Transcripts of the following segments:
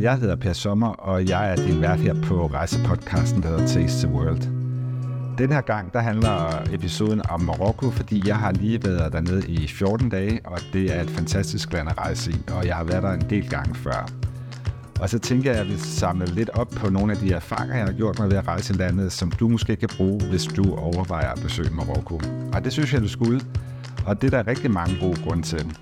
Jeg hedder Per Sommer, og jeg er din vært her på rejsepodcasten, der hedder Taste the World. Den her gang, der handler episoden om Marokko, fordi jeg har lige været dernede i 14 dage, og det er et fantastisk land at rejse i, og jeg har været der en del gange før. Og så tænker jeg, at jeg vil samle lidt op på nogle af de erfaringer, jeg har gjort mig ved at rejse i landet, som du måske kan bruge, hvis du overvejer at besøge Marokko. Og det synes jeg, du skulle, og det er der rigtig mange gode grunde til.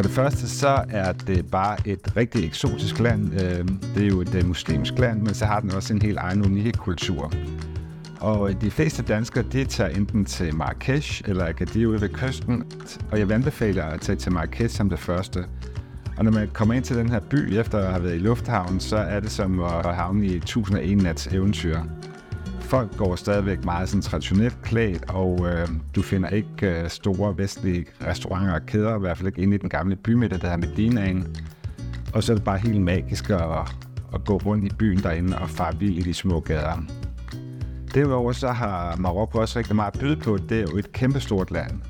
For det første så er det bare et rigtig eksotisk land. Øhm, det er jo et øh, muslimsk land, men så har den også en helt egen unik kultur. Og øh, de fleste danskere, de tager enten til Marrakesh eller Agadir ude ved kysten, og jeg vil anbefale at tage til Marrakesh som det første. Og når man kommer ind til den her by efter at have været i lufthavnen, så er det som at havne i 1001 nats eventyr folk går stadigvæk meget sådan traditionelt klædt, og øh, du finder ikke øh, store vestlige restauranter og kæder, i hvert fald ikke inde i den gamle bymidte, der er Medinaen. Og så er det bare helt magisk at, at gå rundt i byen derinde og fare vild i de små gader. Derudover så har Marokko også rigtig meget at byde på. Det er jo et kæmpestort land.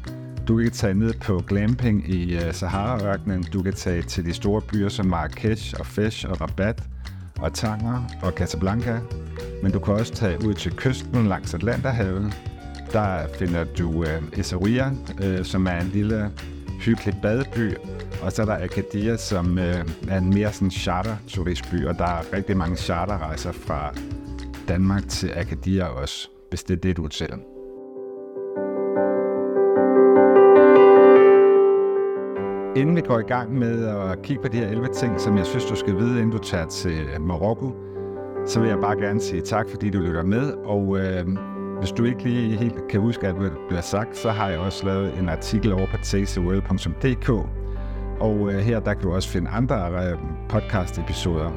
Du kan tage ned på glamping i øh, Sahara-ørkenen. Du kan tage til de store byer som Marrakesh og Fesh og Rabat og Tanger og Casablanca. Men du kan også tage ud til kysten langs Atlanterhavet. Der finder du øh, Essaouira, øh, som er en lille hyggelig badeby. Og så er der Acadia, som øh, er en mere sådan charter-turistby, og der er rigtig mange charterrejser fra Danmark til Acadia også, hvis det er det, du er til. Inden vi går i gang med at kigge på de her 11 ting, som jeg synes, du skal vide, inden du tager til Marokko, så vil jeg bare gerne sige tak, fordi du lytter med. Og øh, hvis du ikke lige helt kan huske, at det bliver sagt, så har jeg også lavet en artikel over på tasteworld.dk. Og øh, her der kan du også finde andre øh, podcast-episoder.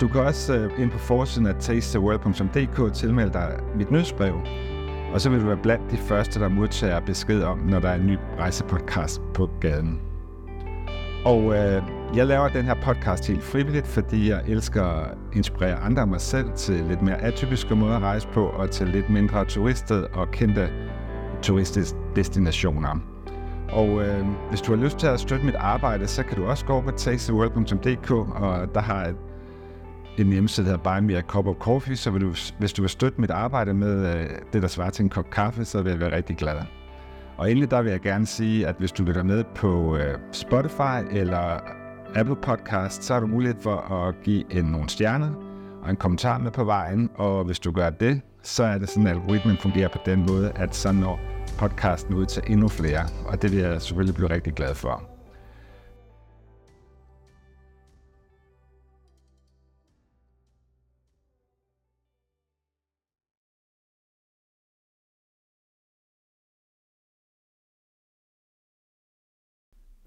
Du kan også øh, ind på forsiden af tasteworld.dk tilmelde dig mit nyhedsbrev, og så vil du være blandt de første, der modtager besked om, når der er en ny rejsepodcast på gaden. Og øh, jeg laver den her podcast helt frivilligt, fordi jeg elsker at inspirere andre og mig selv til lidt mere atypiske måder at rejse på, og til lidt mindre turistet og kendte turistdestinationer. Og øh, hvis du har lyst til at støtte mit arbejde, så kan du også gå på tasteworld.dk, og der har jeg en hjemmeside, der hedder Buy Me a Cup of Coffee, så vil du, hvis du vil støtte mit arbejde med øh, det, der svarer til en kop kaffe, så vil jeg være rigtig glad. Og endelig der vil jeg gerne sige, at hvis du lytter med på øh, Spotify eller Apple Podcast, så har du mulighed for at give en nogle stjerner og en kommentar med på vejen. Og hvis du gør det, så er det sådan, at algoritmen fungerer på den måde, at så når podcasten ud til endnu flere. Og det vil jeg selvfølgelig blive rigtig glad for.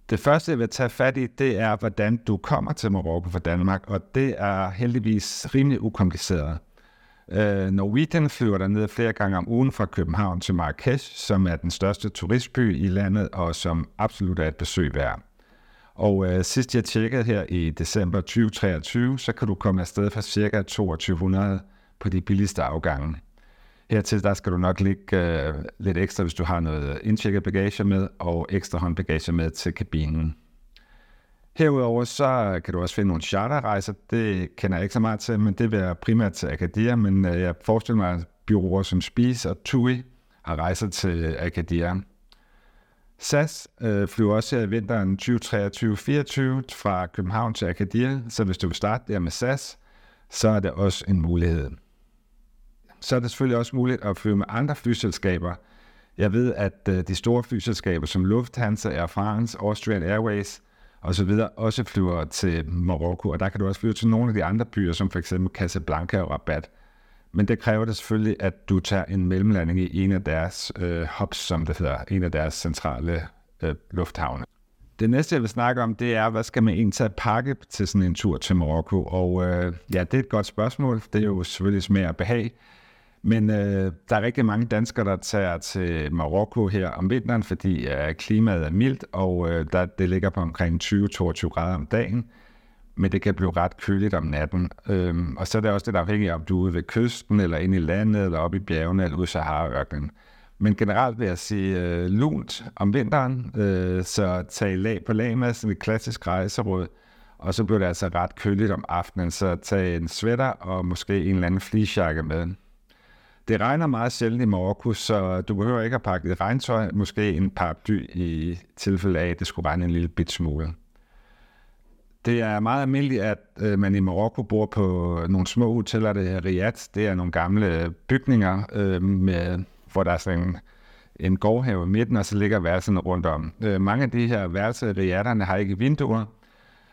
Det første, jeg vil tage fat i, det er, hvordan du kommer til Marokko fra Danmark, og det er heldigvis rimelig ukompliceret. Uh, Norwegian flyver derned flere gange om ugen fra København til Marrakesh, som er den største turistby i landet, og som absolut er et besøg værd. Og uh, sidst jeg tjekkede her i december 2023, så kan du komme afsted for ca. 2200 på de billigste afgange. Hertil der skal du nok ligge øh, lidt ekstra, hvis du har noget indtjekket bagage med, og ekstra håndbagage med til kabinen. Herudover så kan du også finde nogle charterrejser. Det kender jeg ikke så meget til, men det vil jeg primært til Akadia, men øh, jeg forestiller mig, at byråer som Spis og TUI har rejser til Akadia. SAS øh, flyver også i vinteren 2023-24 fra København til Agadir, så hvis du vil starte der med SAS, så er det også en mulighed så er det selvfølgelig også muligt at flyve med andre flyselskaber. Jeg ved, at øh, de store flyselskaber som Lufthansa, Air France, Austrian Airways osv. også flyver til Marokko, og der kan du også flyve til nogle af de andre byer, som f.eks. Casablanca og Rabat. Men det kræver det selvfølgelig, at du tager en mellemlanding i en af deres øh, hubs, som det hedder, en af deres centrale øh, lufthavne. Det næste, jeg vil snakke om, det er, hvad skal man egentlig tage pakke til sådan en tur til Marokko? Og øh, ja, det er et godt spørgsmål. Det er jo selvfølgelig smag og behag. Men øh, der er rigtig mange danskere, der tager til Marokko her om vinteren, fordi øh, klimaet er mildt, og øh, der, det ligger på omkring 20-22 grader om dagen. Men det kan blive ret køligt om natten. Øhm, og så er det også lidt afhængigt af, om du er ude ved kysten, eller inde i landet, eller oppe i bjergene, eller ude i Sahara-ørkenen. Men generelt vil jeg sige øh, lunt om vinteren, øh, så tag lag på lag med sådan et klassisk rejseråd. og så bliver det altså ret køligt om aftenen, så tag en sweater og måske en eller anden fleecejakke med. Det regner meget sjældent i Marokko, så du behøver ikke at pakke et regntøj, måske en paraply i tilfælde af, at det skulle regne en lille bit smule. Det er meget almindeligt, at øh, man i Marokko bor på nogle små hoteller, det er Riyadh. Det er nogle gamle bygninger, øh, med, hvor der er sådan en, en gårdhave i midten, og så ligger værelserne rundt om. Øh, mange af de her værelser i Riyadherne har ikke vinduer,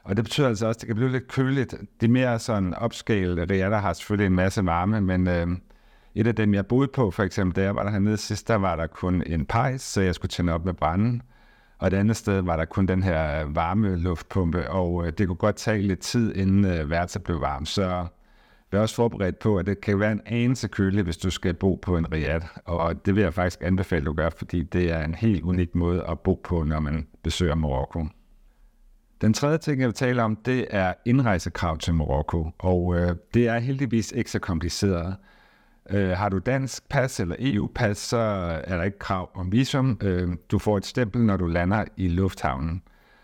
og det betyder altså også, at det kan blive lidt køligt. De mere sådan upscale Riyadher har selvfølgelig en masse varme, men øh, et af dem, jeg boede på, for eksempel, da jeg var der hernede sidst, der var der kun en pejs, så jeg skulle tænde op med branden. Og et andet sted var der kun den her varme luftpumpe, og øh, det kunne godt tage lidt tid, inden øh, værelset blev varmt. Så vær også forberedt på, at det kan være en anelse køligt, hvis du skal bo på en riad. Og det vil jeg faktisk anbefale, at du gør, fordi det er en helt unik måde at bo på, når man besøger Marokko. Den tredje ting, jeg vil tale om, det er indrejsekrav til Marokko, og øh, det er heldigvis ikke så kompliceret. Øh, har du dansk pas eller EU-pas, så er der ikke krav om visum. Øh, du får et stempel, når du lander i lufthavnen.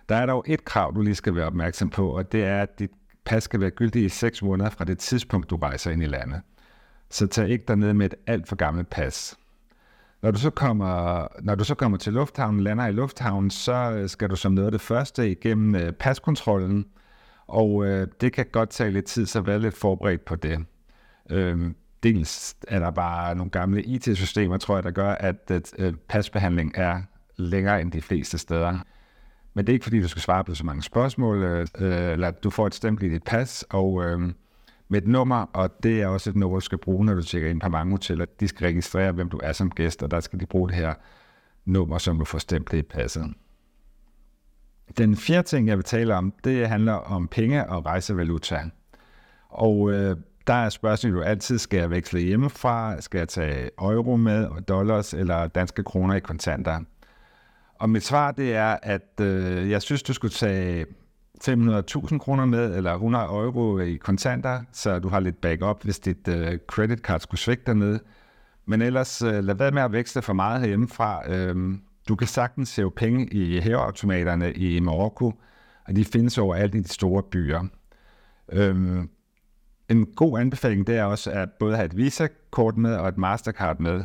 Der er dog et krav, du lige skal være opmærksom på, og det er, at dit pas skal være gyldigt i 6 måneder fra det tidspunkt, du rejser ind i landet. Så tag ikke derned med et alt for gammelt pas. Når du så kommer, når du så kommer til lufthavnen, lander i lufthavnen, så øh, skal du som noget af det første igennem øh, paskontrollen, og øh, det kan godt tage lidt tid, så vær lidt forberedt på det. Øh, dels er der bare nogle gamle IT-systemer, tror jeg, der gør, at, at, at pasbehandling er længere end de fleste steder. Men det er ikke fordi, du skal svare på så mange spørgsmål, øh, øh eller du får et stempel i dit pas, og øh, med et nummer, og det er også et nummer, du skal bruge, når du tjekker ind på mange hoteller. De skal registrere, hvem du er som gæst, og der skal de bruge det her nummer, som du får stemplet i passet. Den fjerde ting, jeg vil tale om, det handler om penge og rejsevaluta. Og øh, der er spørgsmålet jo altid, skal jeg veksle hjemmefra, skal jeg tage euro med, og dollars eller danske kroner i kontanter? Og mit svar det er, at øh, jeg synes, du skulle tage 500.000 kroner med, eller 100 euro i kontanter, så du har lidt backup, hvis dit øh, credit card skulle svigte dernede. Men ellers øh, lad være med at veksle for meget herhjemmefra. Øh, du kan sagtens hæve penge i hæveautomaterne i Marokko, og de findes overalt i de store byer. Øh, en god anbefaling det er også at både have et Visa-kort med og et Mastercard med.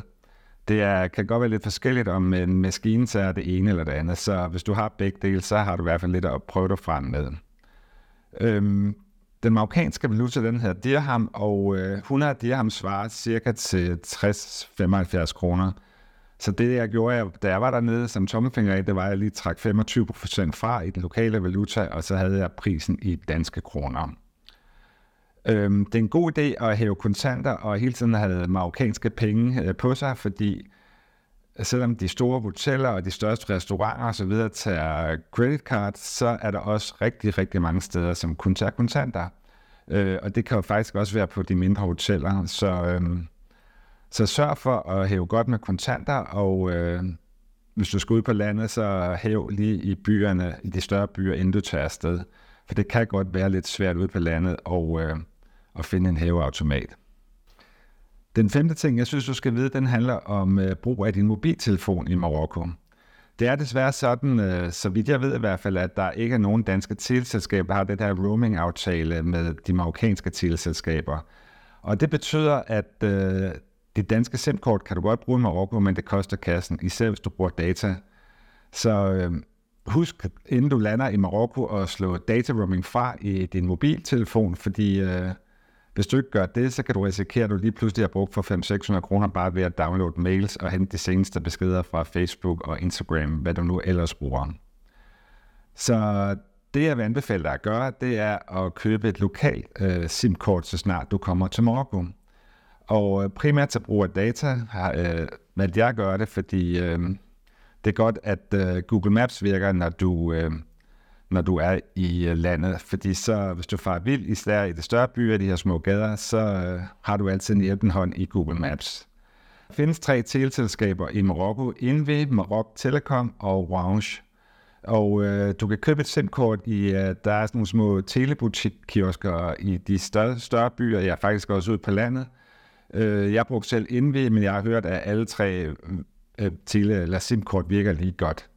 Det er, kan godt være lidt forskelligt, om en maskine så er det ene eller det andet, så hvis du har begge dele, så har du i hvert fald lidt at prøve dig frem med. Øhm, den marokkanske valuta, den hedder dirham, og øh, 100 dirham svarer cirka til 60-75 kroner. Så det, jeg gjorde, da jeg var dernede som tommelfinger det var, at jeg lige trak 25% fra i den lokale valuta, og så havde jeg prisen i danske kroner. Øhm, det er en god idé at hæve kontanter og hele tiden have marokkanske penge øh, på sig, fordi øh, selvom de store hoteller og de største restauranter osv. tager credit card, så er der også rigtig, rigtig mange steder, som kun tager kontanter. Øh, og det kan jo faktisk også være på de mindre hoteller. Så, øh, så sørg for at hæve godt med kontanter, og øh, hvis du skal ud på landet, så hæv lige i byerne, i de større byer, inden du tager afsted. For det kan godt være lidt svært ude på landet, og øh, at finde en haveautomat. Den femte ting, jeg synes, du skal vide, den handler om uh, brug af din mobiltelefon i Marokko. Det er desværre sådan, øh, så vidt jeg ved i hvert fald, at der ikke er nogen danske teleselskaber, der har det her roaming-aftale med de marokkanske teleselskaber. Og det betyder, at øh, det danske SIM-kort kan du godt bruge i Marokko, men det koster kassen, især hvis du bruger data. Så øh, husk, inden du lander i Marokko, at slå data roaming fra i din mobiltelefon, fordi øh, hvis du ikke gør det, så kan du risikere, at du lige pludselig har brugt for 500-600 kroner bare ved at downloade mails og hente de seneste beskeder fra Facebook og Instagram, hvad du nu ellers bruger. Så det, jeg vil anbefale dig at gøre, det er at købe et lokalt øh, SIM-kort, så snart du kommer til Marokko. Og øh, primært til brug af data har øh, valgt jeg at gøre det, fordi øh, det er godt, at øh, Google Maps virker, når du øh, når du er i øh, landet. Fordi så, hvis du farer vild, især i de større byer, de her små gader, så øh, har du altid en hjælpende hånd i Google Maps. Der findes tre teleselskaber i Marokko, Envy, Marok Telecom og Orange. Og øh, du kan købe et SIM-kort i, øh, der er sådan nogle små telebutik-kiosker i de større, større byer. Jeg er faktisk også ude på landet. Øh, jeg brugte selv Invi, men jeg har hørt, at alle tre øh, øh tele- eller SIM-kort virker lige godt.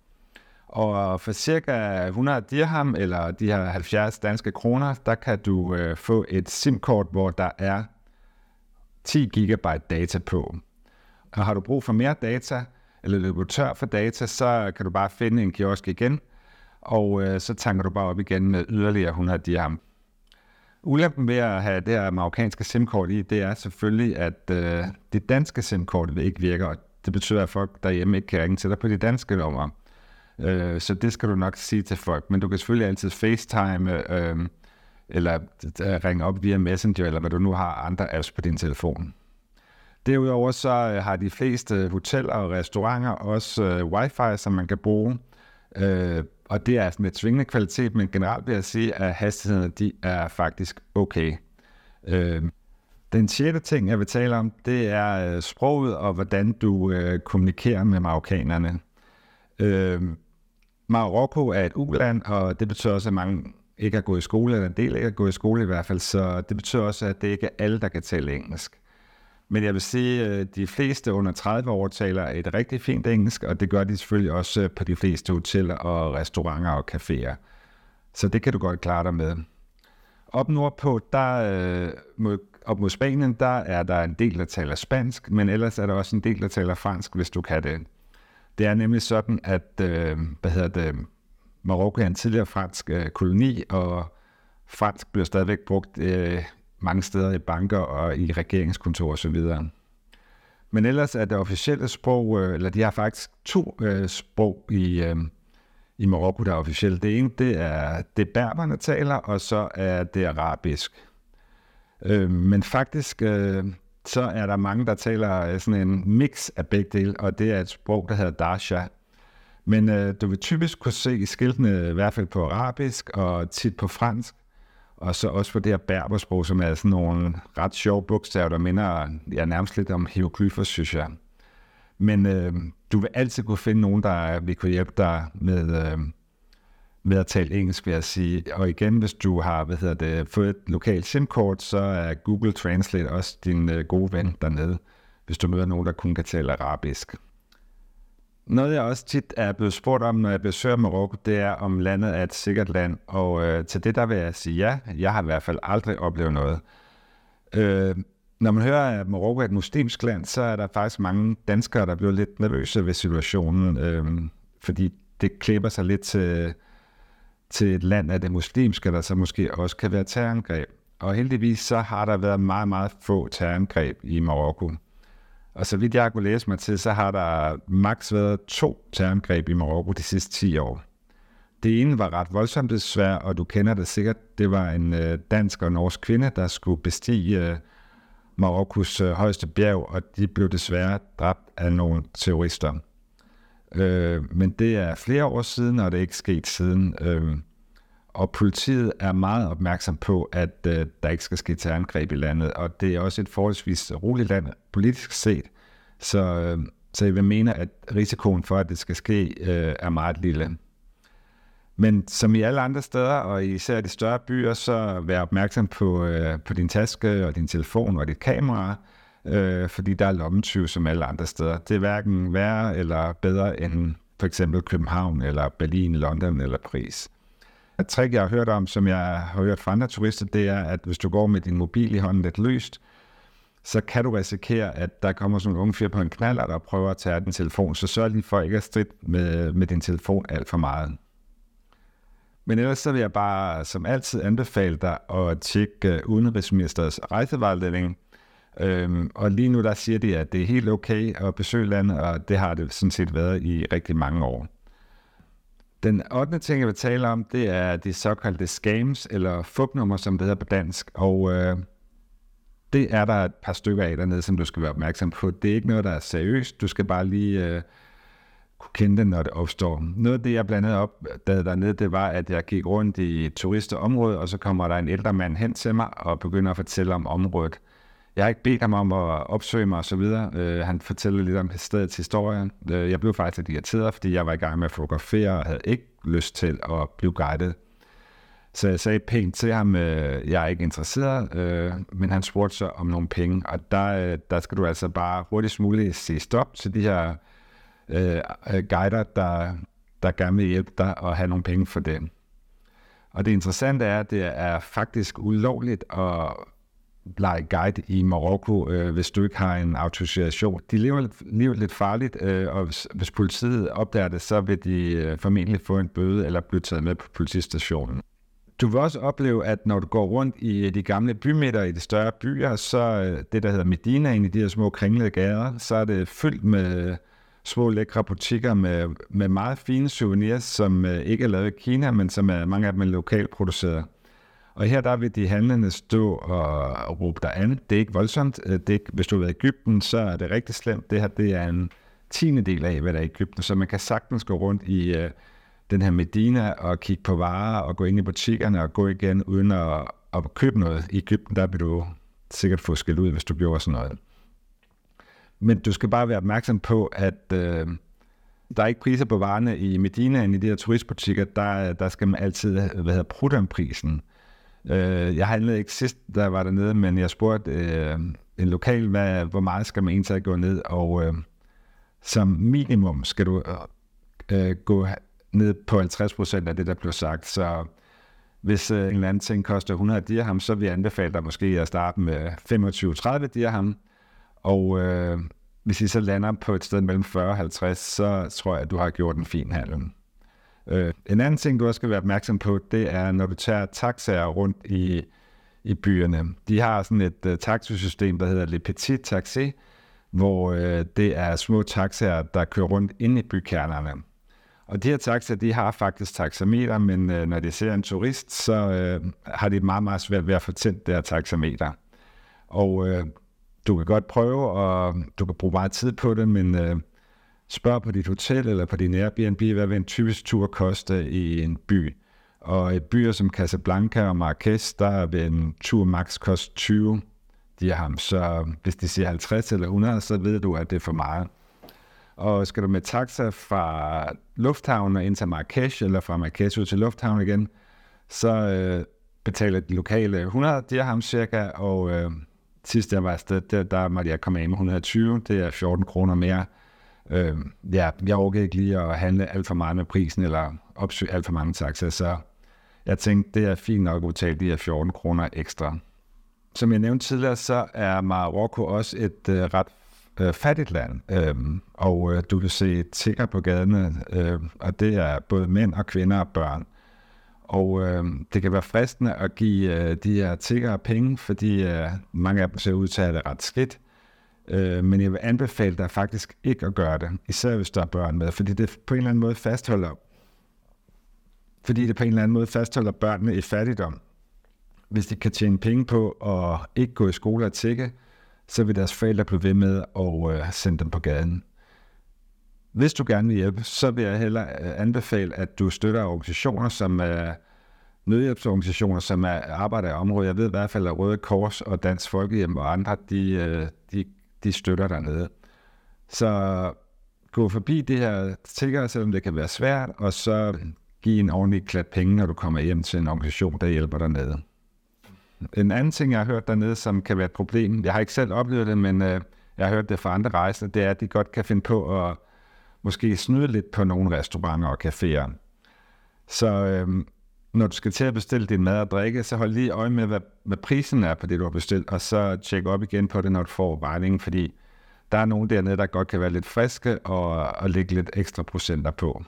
Og for cirka 100 dirham, eller de her 70 danske kroner, der kan du øh, få et SIM-kort, hvor der er 10 gigabyte data på. Og har du brug for mere data, eller løber du tør for data, så kan du bare finde en kiosk igen, og øh, så tanker du bare op igen med yderligere 100 dirham. Ulempen ved at have det her marokkanske SIM-kort i, det er selvfølgelig, at øh, det danske SIM-kort ikke virker, og det betyder, at folk derhjemme ikke kan ringe til dig på de danske numre. Øh, så det skal du nok sige til folk. Men du kan selvfølgelig altid FaceTime, øhm, øh, eller ringe op via Messenger, eller hvad du nu har andre apps på din telefon. Derudover så øh, har de fleste hoteller og restauranter også øh, wifi, som man kan bruge. Øh, og det er med tvingende kvalitet, men generelt vil jeg sige, at hastighederne de er faktisk okay. Øh, den sjette ting, jeg vil tale om, det er øh, sproget og hvordan du øh, kommunikerer med marokkanerne. Øh, Marokko er et uland, og det betyder også, at mange ikke har gået i skole, eller en del ikke har gået i skole i hvert fald, så det betyder også, at det ikke er alle, der kan tale engelsk. Men jeg vil sige, at de fleste under 30 år taler et rigtig fint engelsk, og det gør de selvfølgelig også øh, på de fleste hoteller og restauranter og caféer. Så det kan du godt klare dig med. Op nordpå, der, øh, mod, op mod Spanien, der er der en del, der taler spansk, men ellers er der også en del, der taler fransk, hvis du kan det. Det er nemlig sådan, at øh, hvad hedder det, Marokko er en tidligere fransk øh, koloni, og fransk bliver stadigvæk brugt øh, mange steder i banker og i regeringskontorer osv. Men ellers er det officielle sprog, øh, eller de har faktisk to øh, sprog i, øh, i Marokko, der er officielt. Det ene, det er det berberne taler, og så er det arabisk. Øh, men faktisk, øh, så er der mange, der taler øh, sådan en mix af begge dele, og det er et sprog, der hedder Darsha. Men øh, du vil typisk kunne se skiltene i hvert fald på arabisk og tit på fransk, og så også på det her berbersprog, som er sådan nogle ret sjove bogstaver, der minder ja, nærmest lidt om hieroglyfer, synes jeg. Men øh, du vil altid kunne finde nogen, der vil kunne hjælpe dig med, øh, med at tale engelsk, vil jeg sige. Og igen, hvis du har hvad hedder det, fået et lokalt SIM-kort, så er Google Translate også din øh, gode ven dernede, hvis du møder nogen, der kun kan tale arabisk. Noget, jeg også tit er blevet spurgt om, når jeg besøger Marokko, det er, om landet er et sikkert land. Og øh, til det, der vil jeg sige ja. Jeg har i hvert fald aldrig oplevet noget. Øh, når man hører, at Marokko er et muslimsk land, så er der faktisk mange danskere, der bliver lidt nervøse ved situationen, øh, fordi det klipper sig lidt til, til et land af det muslimske, der så måske også kan være terrorangreb. Og heldigvis så har der været meget, meget få terrorangreb i Marokko. Og så vidt jeg kunne læse mig til, så har der maks været to terrorangreb i Marokko de sidste 10 år. Det ene var ret voldsomt desværre, og du kender det sikkert. Det var en øh, dansk og norsk kvinde, der skulle bestige øh, Marokkos øh, højeste bjerg, og de blev desværre dræbt af nogle terrorister. Øh, men det er flere år siden, og det er ikke sket siden. Øh, og politiet er meget opmærksom på, at øh, der ikke skal ske terrorangreb i landet, og det er også et forholdsvis roligt land politisk set, så, øh, så jeg vil mene, at risikoen for, at det skal ske, øh, er meget lille. Men som i alle andre steder, og især de større byer, så vær opmærksom på, øh, på din taske og din telefon og dit kamera, øh, fordi der er lommetyve som alle andre steder. Det er hverken værre eller bedre end for eksempel København, eller Berlin, London eller Paris. Et trick, jeg har hørt om, som jeg har hørt fra andre turister, det er, at hvis du går med din mobil i hånden lidt løst, så kan du risikere, at der kommer sådan en unge fyr på en knaller, der prøver at tage din telefon. Så sørg lige for ikke at stride med, med din telefon alt for meget. Men ellers så vil jeg bare som altid anbefale dig at tjekke øh, Udenrigsministeriets rejsevejledning. Øhm, og lige nu der siger de, at det er helt okay at besøge landet, og det har det sådan set været i rigtig mange år. Den 8. ting, jeg vil tale om, det er de såkaldte scams, eller fupnummer, som det hedder på dansk. Og øh, det er der et par stykker af dernede, som du skal være opmærksom på. Det er ikke noget, der er seriøst. Du skal bare lige øh, kunne kende det, når det opstår. Noget af det, jeg blandt andet der dernede, det var, at jeg gik rundt i turisterområdet, og så kommer der en ældre mand hen til mig og begynder at fortælle om området. Jeg har ikke bedt ham om at opsøge mig osv. Øh, han fortæller lidt om stedets historie. Øh, jeg blev faktisk lidt irriteret, fordi jeg var i gang med at fotografere og havde ikke lyst til at blive guidet. Så jeg sagde pænt til ham, øh, jeg er ikke interesseret, øh, men han spurgte så om nogle penge. Og der, øh, der skal du altså bare hurtigst muligt sige stop til de her øh, øh, guider, der, der gerne vil hjælpe dig og have nogle penge for det. Og det interessante er, at det er faktisk ulovligt at lege guide i Marokko, øh, hvis du ikke har en autorisation. De lever lidt, lever lidt farligt, øh, og hvis, hvis politiet opdager det, så vil de øh, formentlig få en bøde eller blive taget med på politistationen. Du vil også opleve, at når du går rundt i øh, de gamle bymidter i de større byer, så øh, det, der hedder Medina, i de her små kringlede gader, så er det fyldt med små lækre butikker med, med meget fine souvenirs, som øh, ikke er lavet i Kina, men som er mange af dem er lokalt produceret. Og her der vil de handlende stå og råbe dig an. Det er ikke voldsomt. Øh, det er ikke, hvis du er i Ægypten, så er det rigtig slemt. Det her det er en tiende del af, hvad der er i Ægypten. Så man kan sagtens gå rundt i øh, den her Medina og kigge på varer og gå ind i butikkerne og gå igen uden at, at købe noget. I Ægypten, der vil du sikkert få skilt ud, hvis du gjorde sådan noget. Men du skal bare være opmærksom på, at øh, der er ikke priser på varerne i Medina end i de her turistbutikker. Der, der skal man altid hvad hedder prudom-prisen. Øh, jeg handlede ikke sidst, der var dernede, men jeg spurgte øh, en lokal, hvad, hvor meget skal man egentlig gå ned, og øh, som minimum skal du øh, øh gå ned på 50% af det, der blev sagt. Så hvis øh, en eller anden ting koster 100 dirham, så vil jeg anbefale dig måske at starte med 25-30 dirham, og øh, hvis I så lander på et sted mellem 40 og 50, så tror jeg, at du har gjort en fin handel. Øh, en anden ting, du også skal være opmærksom på, det er, når du tager taxaer rundt i, i byerne. De har sådan et øh, uh, taxisystem, der hedder Le Petit Taxi, hvor uh, det er små taxaer, der kører rundt ind i bykernerne. Og de her taxaer, de har faktisk taxameter, men uh, når de ser en turist, så uh, har de meget, meget svært ved at få tændt det her taxameter. Og uh, du kan godt prøve, og du kan bruge meget tid på det, men uh, spørg på dit hotel eller på din Airbnb, hvad vil en typisk tur koste i en by. Og i byer som Casablanca og Marrakesh, der vil en tur max koste 20 dirham. Så hvis de siger 50 eller 100, så ved du, at det er for meget. Og skal du med taxa fra lufthavnen ind til Marrakesh, eller fra Marrakesh ud til lufthavnen igen, så øh, betaler de lokale 100 dirham cirka, og øh, sidst jeg var afsted, der, der måtte jeg komme af med 120, det er 14 kroner mere. Øh, ja, jeg overgår ikke lige at handle alt for meget med prisen, eller opsøge alt for mange taxaer, så jeg tænkte, det er fint nok at betale de her 14 kroner ekstra. Som jeg nævnte tidligere, så er Marokko også et øh, ret øh, fattigt land, øh, og øh, du kan se tigger på gaderne, øh, og det er både mænd og kvinder og børn. Og øh, det kan være fristende at give øh, de her tiggere penge, fordi øh, mange af dem ser ud til at have det ret skidt. Øh, men jeg vil anbefale dig faktisk ikke at gøre det, især hvis der er børn med, fordi det på en eller anden måde fastholder fordi det på en eller anden måde fastholder børnene i fattigdom. Hvis de kan tjene penge på at ikke gå i skole og tække, så vil deres forældre blive ved med at øh, sende dem på gaden. Hvis du gerne vil hjælpe, så vil jeg heller øh, anbefale, at du støtter organisationer, som er nødhjælpsorganisationer, som er arbejder i området. Jeg ved i hvert fald, at Røde Kors og Dansk Folkehjem og andre, de, øh, de de støtter dernede. Så gå forbi det her tigger, selvom det kan være svært, og så give en ordentlig klat penge, når du kommer hjem til en organisation, der hjælper dernede. En anden ting, jeg har hørt dernede, som kan være et problem, jeg har ikke selv oplevet det, men øh, jeg har hørt det fra andre rejsende, det er, at de godt kan finde på at måske snyde lidt på nogle restauranter og caféer. Så øh, når du skal til at bestille din mad og drikke, så hold lige øje med, hvad, hvad prisen er på det, du har bestilt, og så tjek op igen på det, når du får vejningen, fordi der er nogen dernede, der godt kan være lidt friske og, og lægge lidt ekstra procenter på.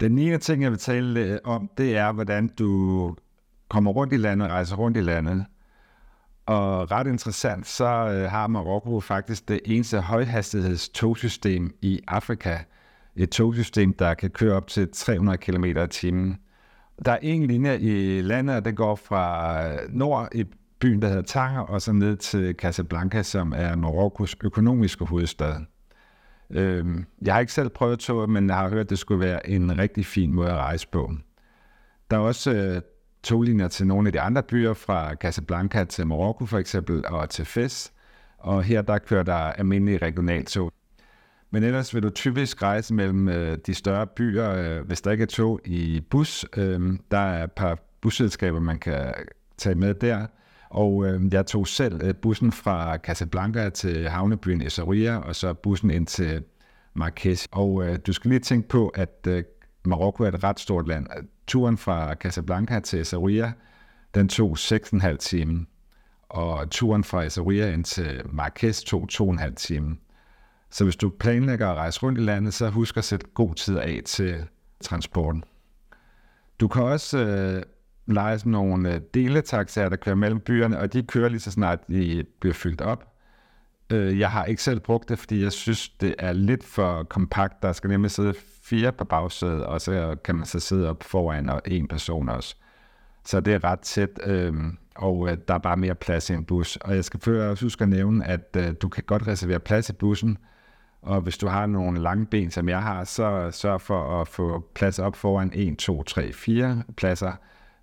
Den ene ting, jeg vil tale øh, om, det er, hvordan du kommer rundt i landet, rejser rundt i landet. Og ret interessant, så øh, har Marokko faktisk det eneste højhastighedstogsystem i Afrika. Et togsystem, der kan køre op til 300 km i timen. Der er en linje i landet, og det går fra øh, nord i byen, der hedder Tanger, og så ned til Casablanca, som er Marokkos økonomiske hovedstad. Øhm, jeg har ikke selv prøvet toget, men jeg har hørt, at det skulle være en rigtig fin måde at rejse på. Der er også øh, toglinjer til nogle af de andre byer, fra Casablanca til Marokko for eksempel, og til Fes. Og her der kører der almindelige regionaltog. Men ellers vil du typisk rejse mellem øh, de større byer, øh, hvis der ikke er tog i bus. Øh, der er et par busselskaber, man kan tage med der. Og øh, jeg tog selv øh, bussen fra Casablanca til havnebyen Essaouira, og så bussen ind til Marrakesh. Og øh, du skal lige tænke på, at øh, Marokko er et ret stort land. Turen fra Casablanca til Essaouira, den tog 6,5 timer, og turen fra Essaouira ind til Marrakesh tog 2,5 timer. Så hvis du planlægger at rejse rundt i landet, så husk at sætte god tid af til transporten. Du kan også øh, lege sådan nogle øh, deletaxaer, der kører mellem byerne, og de kører lige så snart de bliver fyldt op. Øh, jeg har ikke selv brugt det, fordi jeg synes, det er lidt for kompakt. Der skal nemlig sidde fire på bagsædet, og så kan man så sidde op foran og en person også. Så det er ret tæt, øh, og øh, der er bare mere plads i en bus. Og jeg skal før også huske at nævne, at øh, du kan godt reservere plads i bussen, og hvis du har nogle lange ben, som jeg har, så sørg for at få plads op foran 1, 2, 3, 4 pladser,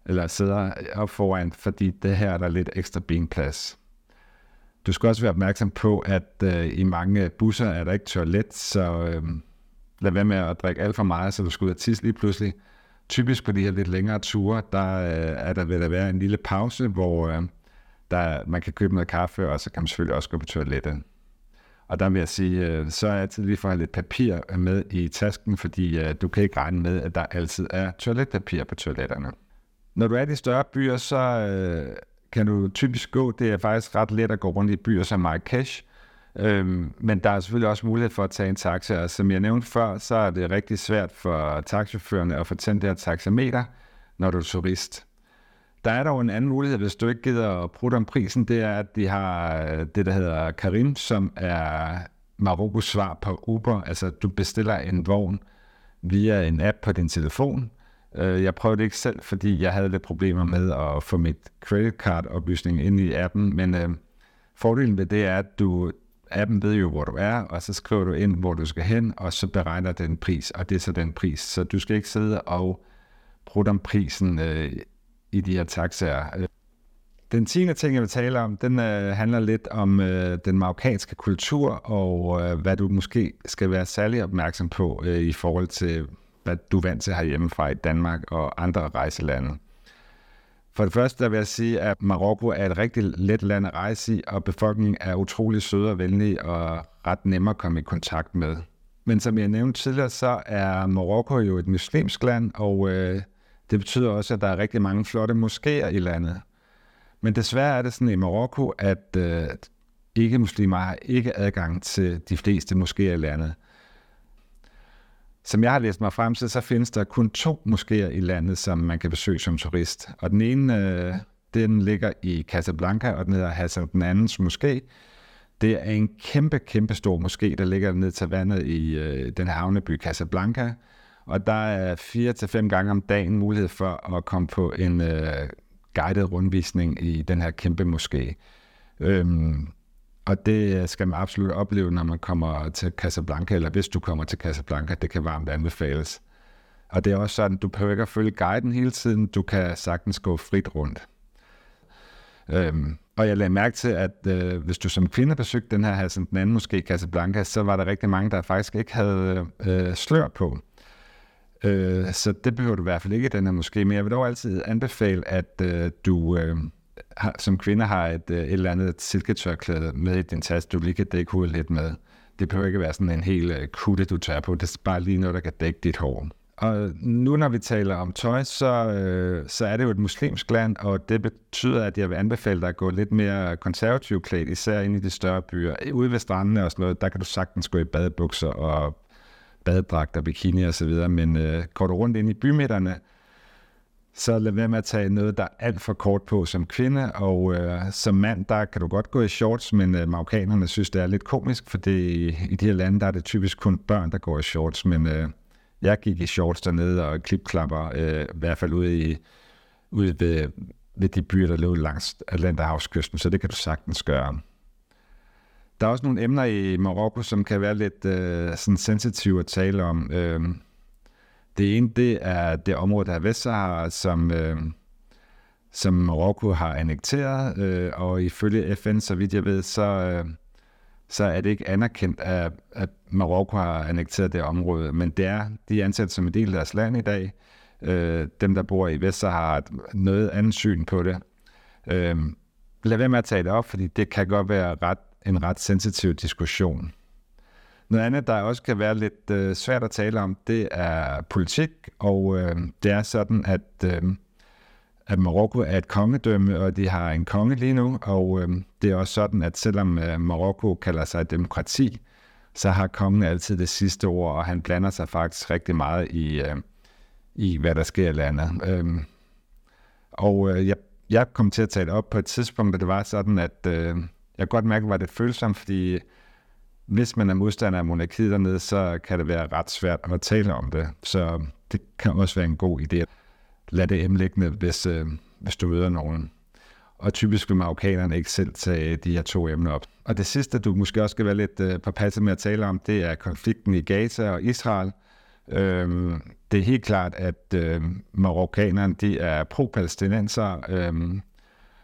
eller sæder op foran, fordi det her er der lidt ekstra benplads. Du skal også være opmærksom på, at øh, i mange busser er der ikke toilet, så øh, lad være med at drikke alt for meget, så du skal ud og tisse lige pludselig. Typisk på de her lidt længere ture, der øh, er der vil der være en lille pause, hvor øh, der, man kan købe noget kaffe, og så kan man selvfølgelig også gå på toilettet. Og der vil jeg sige, øh, så er altid lige for at lidt papir med i tasken, fordi øh, du kan ikke regne med, at der altid er toiletpapir på toiletterne. Når du er i de større byer, så øh, kan du typisk gå, det er faktisk ret let at gå rundt i byer som Marrakesh, øhm, men der er selvfølgelig også mulighed for at tage en taxa, og som jeg nævnte før, så er det rigtig svært for taxichaufførerne at få tændt det her taxameter, når du er turist. Der er dog en anden mulighed, hvis du ikke gider at bruge om prisen, det er, at de har øh, det, der hedder Karim, som er Marokkos svar på Uber. Altså, du bestiller en vogn via en app på din telefon, øh, jeg prøvede det ikke selv, fordi jeg havde lidt problemer med at få mit credit card oplysning ind i appen, men øh, fordelen ved det er, at du, appen ved jo, hvor du er, og så skriver du ind, hvor du skal hen, og så beregner den pris, og det er så den pris. Så du skal ikke sidde og bruge om prisen øh, i de her taxaer. Øh, den tiende ting, jeg vil tale om, den øh, handler lidt om øh, den marokkanske kultur, og øh, hvad du måske skal være særlig opmærksom på øh, i forhold til hvad du er vant til herhjemmefra i Danmark og andre rejselande. For det første der vil jeg sige, at Marokko er et rigtig let land at rejse i, og befolkningen er utrolig sød og venlig og ret nem at komme i kontakt med. Men som jeg nævnte tidligere, så er Marokko jo et muslimsk land, og øh, det betyder også, at der er rigtig mange flotte moskéer i landet. Men desværre er det sådan i Marokko, at øh, ikke-muslimer har ikke adgang til de fleste moskéer i landet. Som jeg har læst mig frem til, så findes der kun to moskéer i landet, som man kan besøge som turist. Og den ene, øh, den ligger i Casablanca, og den hedder Hassan den andens moské. Det er en kæmpe, kæmpe stor moské, der ligger ned til vandet i øh, den havneby Casablanca. Og der er fire til fem gange om dagen mulighed for at komme på en øh, guided rundvisning i den her kæmpe moské. Øhm, og det skal man absolut opleve, når man kommer til Casablanca, eller hvis du kommer til Casablanca, det kan varmt anbefales. Og det er også sådan, du behøver ikke at følge guiden hele tiden, du kan sagtens gå frit rundt. Øhm, og jeg lagde mærke til, at øh, hvis du som kvinde besøgte den her Hassan den anden måske Casablanca, så var der rigtig mange, der faktisk ikke havde øh, slør på. Øh, så det behøver du i hvert fald ikke den er måske, men jeg vil dog altid anbefale, at øh, du øh, har, som kvinde har et, øh, et eller andet silketørklæde med i din taske, du lige kan dække hovedet lidt med. Det behøver ikke være sådan en hel øh, kutte, du tager på. Det er bare lige noget, der kan dække dit hår. Og nu når vi taler om tøj, så, øh, så er det jo et muslimsk land, og det betyder, at jeg vil anbefale dig at gå lidt mere konservativt klædt, især ind i de større byer. Ude ved strandene og sådan noget, der kan du sagtens gå i badebukser og baddragter, bikini og så videre, men øh, går du rundt ind i bymidterne, så lad være med at tage noget, der er alt for kort på som kvinde, og øh, som mand, der kan du godt gå i shorts, men øh, marokkanerne synes, det er lidt komisk, for det, i de her lande, der er det typisk kun børn, der går i shorts, men øh, jeg gik i shorts dernede og klipklapper, øh, i hvert fald ude, i, ude ved, ved de byer, der lå langs Atlanterhavskysten, så det kan du sagtens gøre. Der er også nogle emner i Marokko, som kan være lidt øh, sådan sensitive at tale om. Øh, det ene, det er det område, der er Vestsahara, som, øh, som Marokko har annekteret, øh, og ifølge FN, så vidt jeg ved, så, øh, så er det ikke anerkendt, at, at Marokko har annekteret det område, men det er, de er ansat som en del af deres land i dag. Øh, dem, der bor i Vestsahara, har et noget andet syn på det. Øh, lad være med at tage det op, fordi det kan godt være ret, en ret sensitiv diskussion. Noget andet, der også kan være lidt øh, svært at tale om, det er politik, og øh, det er sådan, at, øh, at Marokko er et kongedømme, og de har en konge lige nu, og øh, det er også sådan, at selvom øh, Marokko kalder sig demokrati, så har kongen altid det sidste ord, og han blander sig faktisk rigtig meget i, øh, i hvad der sker i landet. Øh, og øh, jeg, jeg kom til at tale op på et tidspunkt, da det var sådan, at øh, jeg godt mærke, at det følsomt, fordi hvis man er modstander af monarkiet dernede, så kan det være ret svært at tale om det. Så det kan også være en god idé at lade det emlæggende, hvis, øh, hvis du møder nogen. Og typisk vil marokkanerne ikke selv tage de her to emner op. Og det sidste, du måske også skal være lidt øh, påpasset med at tale om, det er konflikten i Gaza og Israel. Øhm, det er helt klart, at øh, marokkanerne de er pro-palæstinenser, øhm,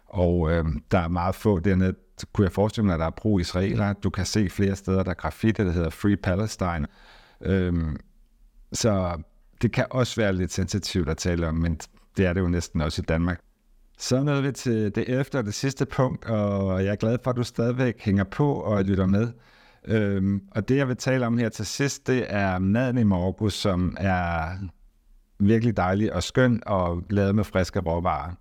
og øh, der er meget få dernede, kunne jeg forestille mig, at der er pro-israeler. Du kan se flere steder, der er graffiti, der hedder Free Palestine. Øhm, så det kan også være lidt sensitivt at tale om, men det er det jo næsten også i Danmark. Så nåede vi til det efter og det sidste punkt, og jeg er glad for, at du stadigvæk hænger på og lytter med. Øhm, og det, jeg vil tale om her til sidst, det er maden i Marokko, som er virkelig dejlig og skøn og lavet med friske råvarer.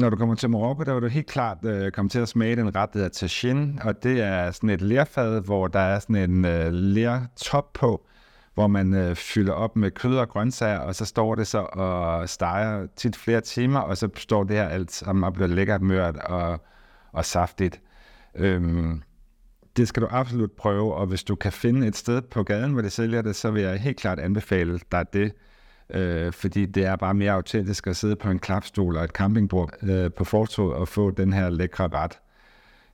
Når du kommer til Marokko, der vil du helt klart øh, komme til at smage den ret, der hedder tagine, og det er sådan et lerfad, hvor der er sådan en øh, lertop på, hvor man øh, fylder op med kød og grøntsager, og så står det så og steger tit flere timer, og så står det her alt sammen og bliver lækkert mørt og, og saftigt. Øhm, det skal du absolut prøve, og hvis du kan finde et sted på gaden, hvor det sælger det, så vil jeg helt klart anbefale dig det øh, fordi det er bare mere autentisk at sidde på en klapstol og et campingbord øh, på fortoget og få den her lækre ret.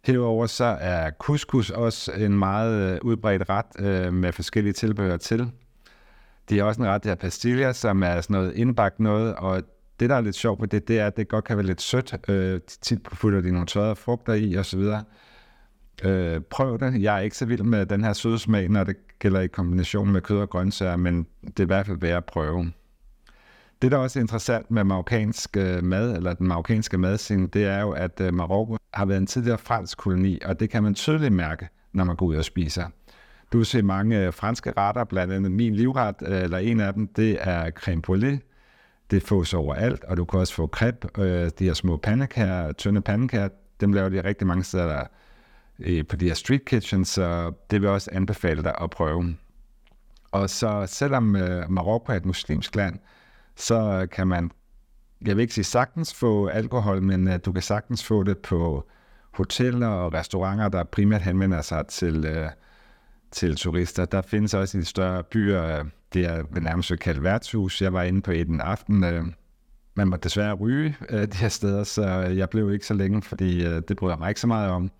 Herover så er couscous også en meget øh, udbredt ret øh, med forskellige tilbehør til. Det er også en ret, der pastilla, som er sådan noget indbagt noget, og det, der er lidt sjovt på det, det er, at det godt kan være lidt sødt. Øh, tit putter de nogle tørrede frugter i osv. Øh, prøv det. Jeg er ikke så vild med den her søde smag, når det gælder i kombination med kød og grøntsager, men det er i hvert fald værd at prøve. Det, der også er interessant med marokkansk øh, mad, eller den marokkanske madscene, det er jo, at øh, Marokko har været en tidligere fransk koloni, og det kan man tydeligt mærke, når man går ud og spiser. Du vil se mange øh, franske retter, blandt andet min livret, eller en af dem, det er creme brûlée. Det fås overalt, og du kan også få crepe, de her små pandekager, tynde pandekager, dem laver de rigtig mange steder på de her street kitchens, så det vil jeg også anbefale dig at prøve. Og så selvom Marokko er et muslimsk land, så kan man, jeg vil ikke sige sagtens få alkohol, men uh, du kan sagtens få det på hoteller og restauranter, der primært henvender sig til, uh, til turister. Der findes også i de større byer, uh, det er nærmest kaldt værtshus. Jeg var inde på et en aften, uh, man må desværre ryge uh, de her steder, så jeg blev ikke så længe, fordi uh, det bryder jeg mig ikke så meget om.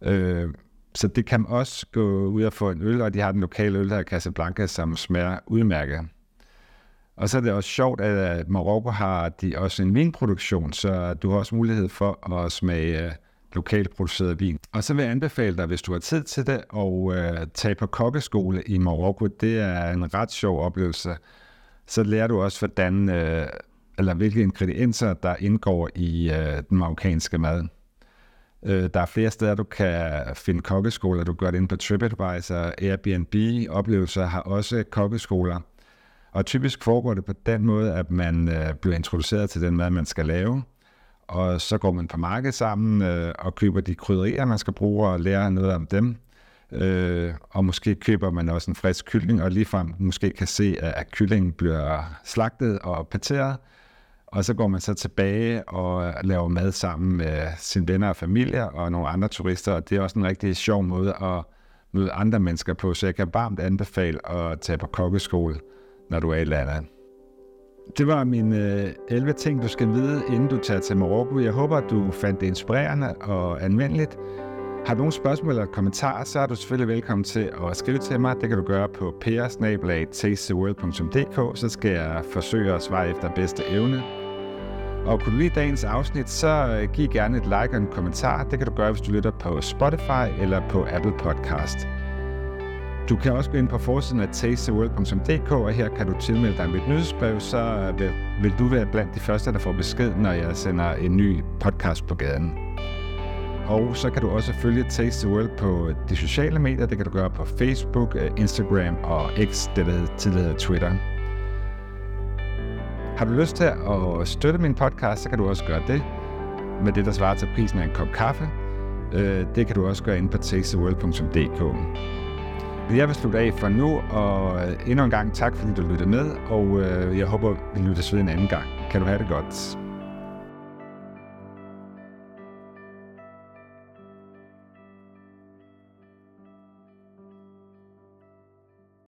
Uh, så det kan også gå ud og få en øl, og de har den lokale øl, der Casablanca, som smager udmærket. Og så er det også sjovt, at øh, Marokko har de også en vinproduktion, så du har også mulighed for at smage øh, lokalt produceret vin. Og så vil jeg anbefale dig, hvis du har tid til det, at øh, tage på kokkeskole i Marokko. Det er en ret sjov oplevelse. Så lærer du også, hvordan, øh, eller hvilke ingredienser, der indgår i øh, den marokkanske mad. Øh, der er flere steder, du kan finde kokkeskoler. Du gør det ind på TripAdvisor, Airbnb. Oplevelser har også kokkeskoler. Og typisk foregår det på den måde, at man øh, bliver introduceret til den mad, man skal lave, og så går man på markedet sammen øh, og køber de krydderier, man skal bruge, og lærer noget om dem. Øh, og måske køber man også en frisk kylling, og ligefrem måske kan se, at, at kyllingen bliver slagtet og parteret. Og så går man så tilbage og laver mad sammen med sine venner og familie og nogle andre turister, og det er også en rigtig sjov måde at møde andre mennesker på, så jeg kan varmt anbefale at tage på kokkeskole når du er i landet. Det var mine øh, 11 ting, du skal vide, inden du tager til Marokko. Jeg håber, at du fandt det inspirerende og anvendeligt. Har du nogle spørgsmål eller kommentarer, så er du selvfølgelig velkommen til at skrive til mig. Det kan du gøre på persnabelag.tcworld.dk, så skal jeg forsøge at svare efter bedste evne. Og kunne du lide dagens afsnit, så øh, giv gerne et like og en kommentar. Det kan du gøre, hvis du lytter på Spotify eller på Apple Podcast. Du kan også gå ind på forsiden af tastetheworld.dk, og her kan du tilmelde dig mit nyhedsbrev, så øh, vil, vil du være blandt de første, der får besked, når jeg sender en ny podcast på gaden. Og så kan du også følge Taste the World på de sociale medier. Det kan du gøre på Facebook, øh, Instagram og X, det der tidligere Twitter. Har du lyst til at støtte min podcast, så kan du også gøre det med det, der svarer til prisen af en kop kaffe. Øh, det kan du også gøre inde på tastetheworld.dk. Jeg vil slutte af for nu, og øh, endnu en gang tak, fordi du lyttede med, og øh, jeg håber, vi lyttes ved en anden gang. Kan du have det godt.